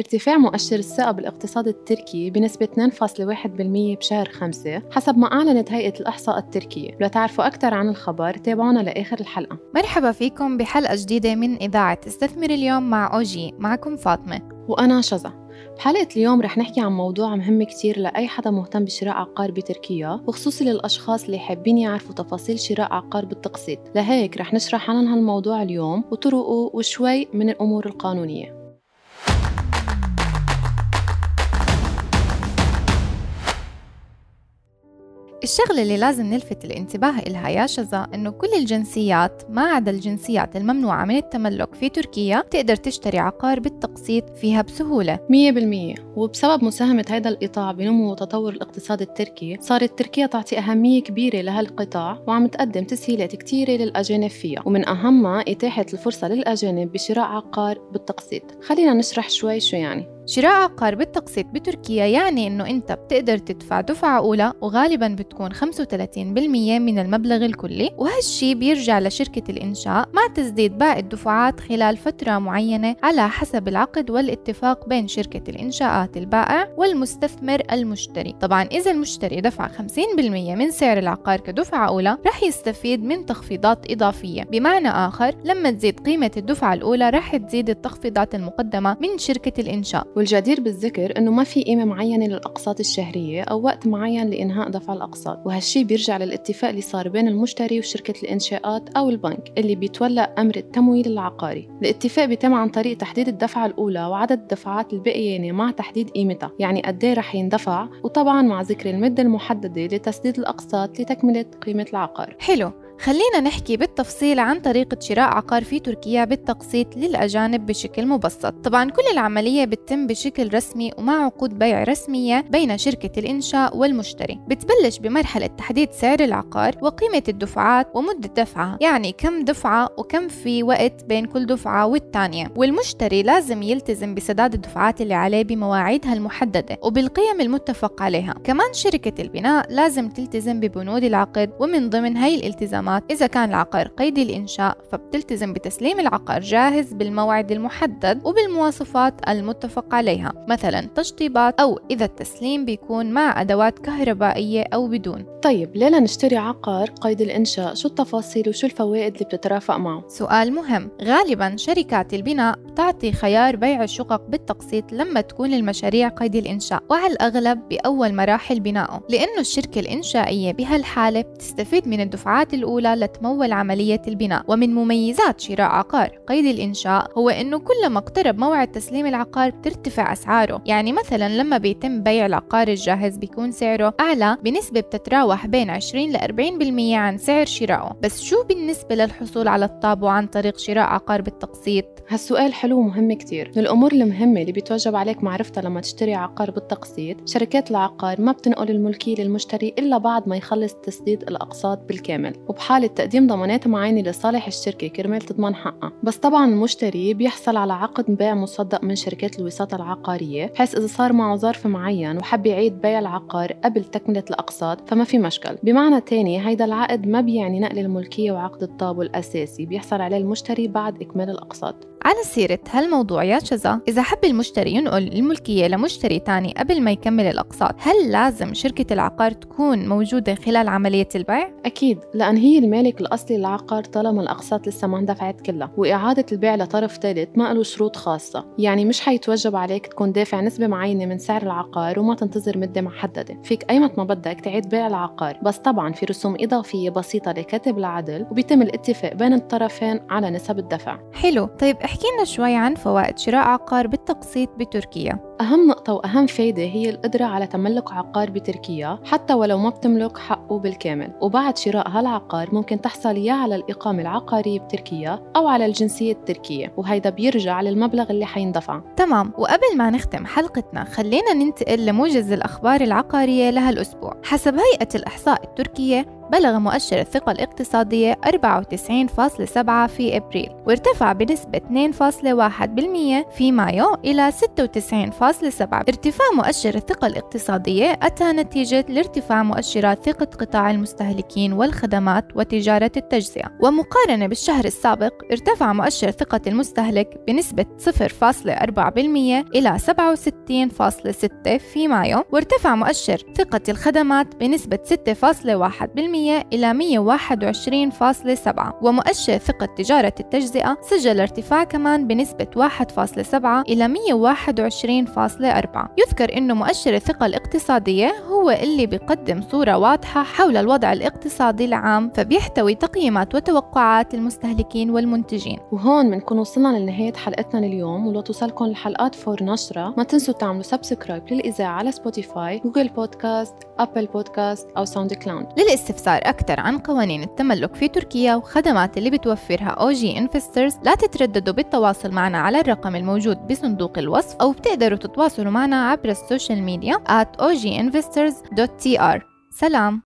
ارتفاع مؤشر الثقة بالاقتصاد التركي بنسبة 2.1% بشهر 5 حسب ما أعلنت هيئة الإحصاء التركية لتعرفوا أكثر عن الخبر تابعونا لآخر الحلقة. مرحبا فيكم بحلقة جديدة من إذاعة استثمر اليوم مع أوجي. معكم فاطمة. وأنا شذا. بحلقة اليوم رح نحكي عن موضوع مهم كتير لأي حدا مهتم بشراء عقار بتركيا وخصوصي للأشخاص اللي حابين يعرفوا تفاصيل شراء عقار بالتقسيط. لهيك رح نشرح عن هالموضوع اليوم وطرقه وشوي من الأمور القانونية. الشغلة اللي لازم نلفت الانتباه إلها يا شذا إنه كل الجنسيات ما عدا الجنسيات الممنوعة من التملك في تركيا تقدر تشتري عقار بالتقسيط فيها بسهولة. 100% وبسبب مساهمة هذا القطاع بنمو وتطور الاقتصاد التركي صارت تركيا تعطي أهمية كبيرة لهالقطاع وعم تقدم تسهيلات كتيرة للأجانب فيها. ومن أهمها إتاحة الفرصة للأجانب بشراء عقار بالتقسيط. خلينا نشرح شوي شو يعني. شراء عقار بالتقسيط بتركيا يعني إنه أنت بتقدر تدفع دفعة أولى وغالبا بتكون 35% من المبلغ الكلي. وهالشي بيرجع لشركة الإنشاء مع تسديد باقي الدفعات خلال فترة معينة على حسب العقد والاتفاق بين شركة الإنشاءات البائع والمستثمر المشتري. طبعا إذا المشتري دفع 50% من سعر العقار كدفعة أولى رح يستفيد من تخفيضات إضافية. بمعنى آخر لما تزيد قيمة الدفعة الأولى رح تزيد التخفيضات المقدمة من شركة الإنشاء. والجدير بالذكر إنه ما في قيمة معينة للأقساط الشهرية أو وقت معين لإنهاء دفع الأقساط. وهالشي بيرجع للاتفاق اللي صار بين المشتري وشركة الإنشاءات أو البنك اللي بيتولى أمر التمويل العقاري. الاتفاق بيتم عن طريق تحديد الدفعة الأولى وعدد الدفعات الباقيه مع تحديد قيمتها يعني قد إيه رح يندفع وطبعا مع ذكر المدة المحددة لتسديد الأقساط لتكملة قيمة العقار. حلو. خلينا نحكي بالتفصيل عن طريقة شراء عقار في تركيا بالتقسيط للأجانب بشكل مبسط. طبعا كل العملية بتتم بشكل رسمي ومع عقود بيع رسمية بين شركة الإنشاء والمشتري. بتبلش بمرحلة تحديد سعر العقار وقيمة الدفعات ومدة دفعها يعني كم دفعة وكم في وقت بين كل دفعة والتانية. والمشتري لازم يلتزم بسداد الدفعات اللي عليه بمواعيدها المحددة وبالقيم المتفق عليها. كمان شركة البناء لازم تلتزم ببنود العقد ومن ضمن هاي الالتزامات الخدمات إذا كان العقار قيدي الإنشاء فبتلتزم بتسليم العقار جاهز بالموعد المحدد وبالمواصفات المتفق عليها. مثلا تشطيبات أو إذا التسليم بيكون مع أدوات كهربائية أو بدون. طيب ليه نشتري عقار قيد الإنشاء شو التفاصيل وشو الفوائد اللي بتترافق معه؟ سؤال مهم. غالبا شركات البناء بتعطي خيار بيع الشقق بالتقسيط لما تكون المشاريع قيد الإنشاء وعلى الأغلب بأول مراحل بنائه لأنه الشركة الإنشائية بهالحالة بتستفيد من الدفعات الأولى لتمول عملية البناء. ومن مميزات شراء عقار قيد الإنشاء هو أنه كلما اقترب موعد تسليم العقار بترتفع أسعاره. يعني مثلا لما بيتم بيع العقار الجاهز بيكون سعره أعلى بنسبة بتتراوح بين 20 ل 40% عن سعر شرائه بس شو بالنسبة للحصول على الطابع عن طريق شراء عقار بالتقسيط؟ هالسؤال حلو ومهم كتير. من الأمور المهمة اللي بيتوجب عليك معرفتها لما تشتري عقار بالتقسيط شركات العقار ما بتنقل الملكية للمشتري إلا بعد ما يخلص تسديد الأقساط بالكامل. وبحالة تقديم ضمانات معينة لصالح الشركة كرمال تضمن حقها. بس طبعا المشتري بيحصل على عقد بيع مصدق من شركات الوساطة العقارية بحيث إذا صار معه ظرف معين وحب يعيد بيع العقار قبل تكملة الأقساط فما في مشكل. بمعنى تاني هيدا العقد ما بيعني نقل الملكية وعقد الطابو الأساسي بيحصل عليه المشتري بعد إكمال الأقساط. على سيرة هالموضوع يا شذا. إذا حب المشتري ينقل الملكية لمشتري تاني قبل ما يكمل الأقساط هل لازم شركة العقار تكون موجودة خلال عملية البيع؟ أكيد لأن هي المالك الأصلي للعقار طالما الأقساط لسه ما اندفعت كلها وإعادة البيع لطرف ثالث ما له شروط خاصة. يعني مش حيتوجب عليك تكون دافع نسبة معينة من سعر العقار وما تنتظر مدة محددة. فيك أيمت ما بدك تعيد بيع العقار. بس طبعا في رسوم إضافية بسيطة لكاتب العدل وبيتم الاتفاق بين الطرفين على نسب الدفع. حلو. طيب احكي لنا شوي عن فوائد شراء عقار بالتقسيط بتركيا. أهم نقطة وأهم فايدة هي القدرة على تملك عقار بتركيا حتى ولو ما بتملك حقه بالكامل. وبعد شراء هالعقار ممكن تحصل يا على الإقامة العقارية بتركيا أو على الجنسية التركية وهيدا بيرجع للمبلغ اللي حيندفع. تمام. وقبل ما نختم حلقتنا خلينا ننتقل لموجز الأخبار العقارية لهالأسبوع. حسب هيئة الإحصاء التركية بلغ مؤشر الثقة الاقتصادية 94.7 في أبريل وارتفع بنسبة 2.1% في مايو إلى 96.7 ارتفاع مؤشر الثقة الاقتصادية أتى نتيجة لارتفاع مؤشرات ثقة قطاع المستهلكين والخدمات وتجارة التجزئة. ومقارنة بالشهر السابق ارتفع مؤشر ثقة المستهلك بنسبة 0.4% إلى 67.6 في مايو وارتفع مؤشر ثقة الخدمات بنسبة 6.1% إلى 121.7 ومؤشر ثقة تجارة التجزئة سجل ارتفاع كمان بنسبة 1.7 إلى 121.4 يذكر أنه مؤشر الثقة الاقتصادية هو اللي بيقدم صورة واضحة حول الوضع الاقتصادي العام فبيحتوي تقييمات وتوقعات المستهلكين والمنتجين. وهون بنكون وصلنا لنهاية حلقتنا لليوم. ولو توصلكم الحلقات فور نشرة ما تنسوا تعملوا subscribe للإذاعة على Spotify Google Podcast Apple Podcast أو SoundCloud للاستفسار أكثر عن قوانين التملك في تركيا وخدمات اللي بتوفرها OG Investors لا تترددوا بالتواصل معنا على الرقم الموجود بصندوق الوصف أو بتقدروا تتواصلوا معنا عبر ال social media at oginvestors.tr سلام.